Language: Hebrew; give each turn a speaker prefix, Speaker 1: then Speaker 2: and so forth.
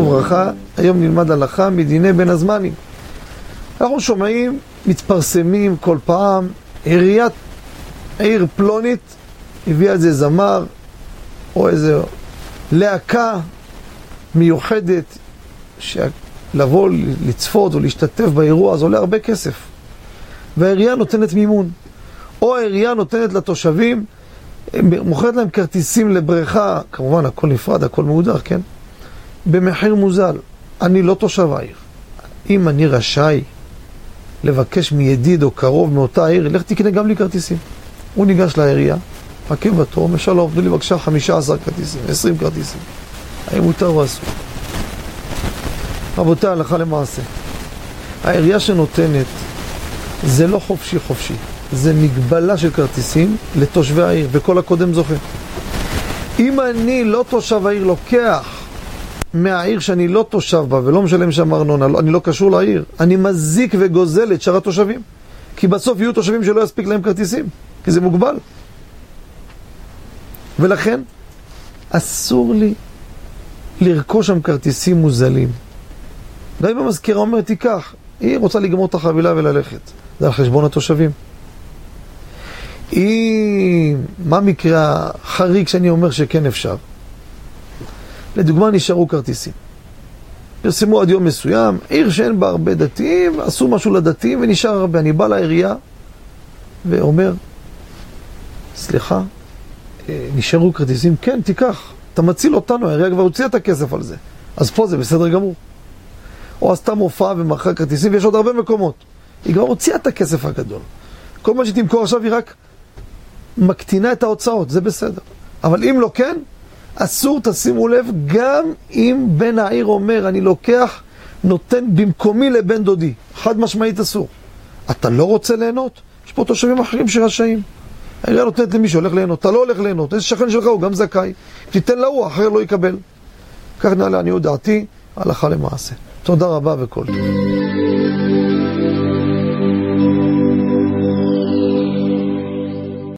Speaker 1: לברכה, היום נלמד הלכה מדיני בין הזמנים. אנחנו שומעים, מתפרסמים כל פעם, עיריית עיר פלונית הביאה איזה זמר או איזה להקה מיוחדת שלבוא לצפות או להשתתף באירוע הזה עולה הרבה כסף והעירייה נותנת מימון או העירייה נותנת לתושבים מוכרת להם כרטיסים לבריכה, כמובן הכל נפרד, הכל מהודר, כן? במחיר מוזל. אני לא תושב העיר. אם אני רשאי לבקש מידיד או קרוב מאותה עיר, לך תקנה גם לי כרטיסים. הוא ניגש לעירייה, מחכה בתור, אומר שלום, תנו לי בבקשה 15 כרטיסים, 20 כרטיסים. האם מותר או אסור? רבותיי, הלכה למעשה. העירייה שנותנת זה לא חופשי חופשי. זה מגבלה של כרטיסים לתושבי העיר, וכל הקודם זוכה. אם אני לא תושב העיר לוקח מהעיר שאני לא תושב בה ולא משלם שם ארנונה, לא, אני לא קשור לעיר, אני מזיק וגוזל את שאר התושבים. כי בסוף יהיו תושבים שלא יספיק להם כרטיסים, כי זה מוגבל. ולכן, אסור לי לרכוש שם כרטיסים מוזלים. גם אם המזכירה אומרת, תיקח, היא רוצה לגמור את החבילה וללכת. זה על חשבון התושבים. היא... מה מקרה החריג שאני אומר שכן אפשר? לדוגמה, נשארו כרטיסים. פרסמו עד יום מסוים, עיר שאין בה הרבה דתיים, עשו משהו לדתיים ונשאר הרבה. אני בא לעירייה ואומר, סליחה, אה, נשארו כרטיסים? כן, תיקח, אתה מציל אותנו, העירייה כבר הוציאה את הכסף על זה. אז פה זה בסדר גמור. או עשתה מופע ומכרה כרטיסים, ויש עוד הרבה מקומות. היא כבר הוציאה את הכסף הגדול. כל מה שתמכור עכשיו היא רק מקטינה את ההוצאות, זה בסדר. אבל אם לא כן, אסור, תשימו לב, גם אם בן העיר אומר, אני לוקח, נותן במקומי לבן דודי. חד משמעית אסור. אתה לא רוצה ליהנות? יש פה תושבים אחרים שרשאים. העירייה נותנת למי שהולך ליהנות, אתה לא הולך ליהנות, איזה שכן שלך הוא גם זכאי. תיתן להוא, אחר לא יקבל. כך נעלה לעניות דעתי, הלכה למעשה. תודה רבה וכל טוב.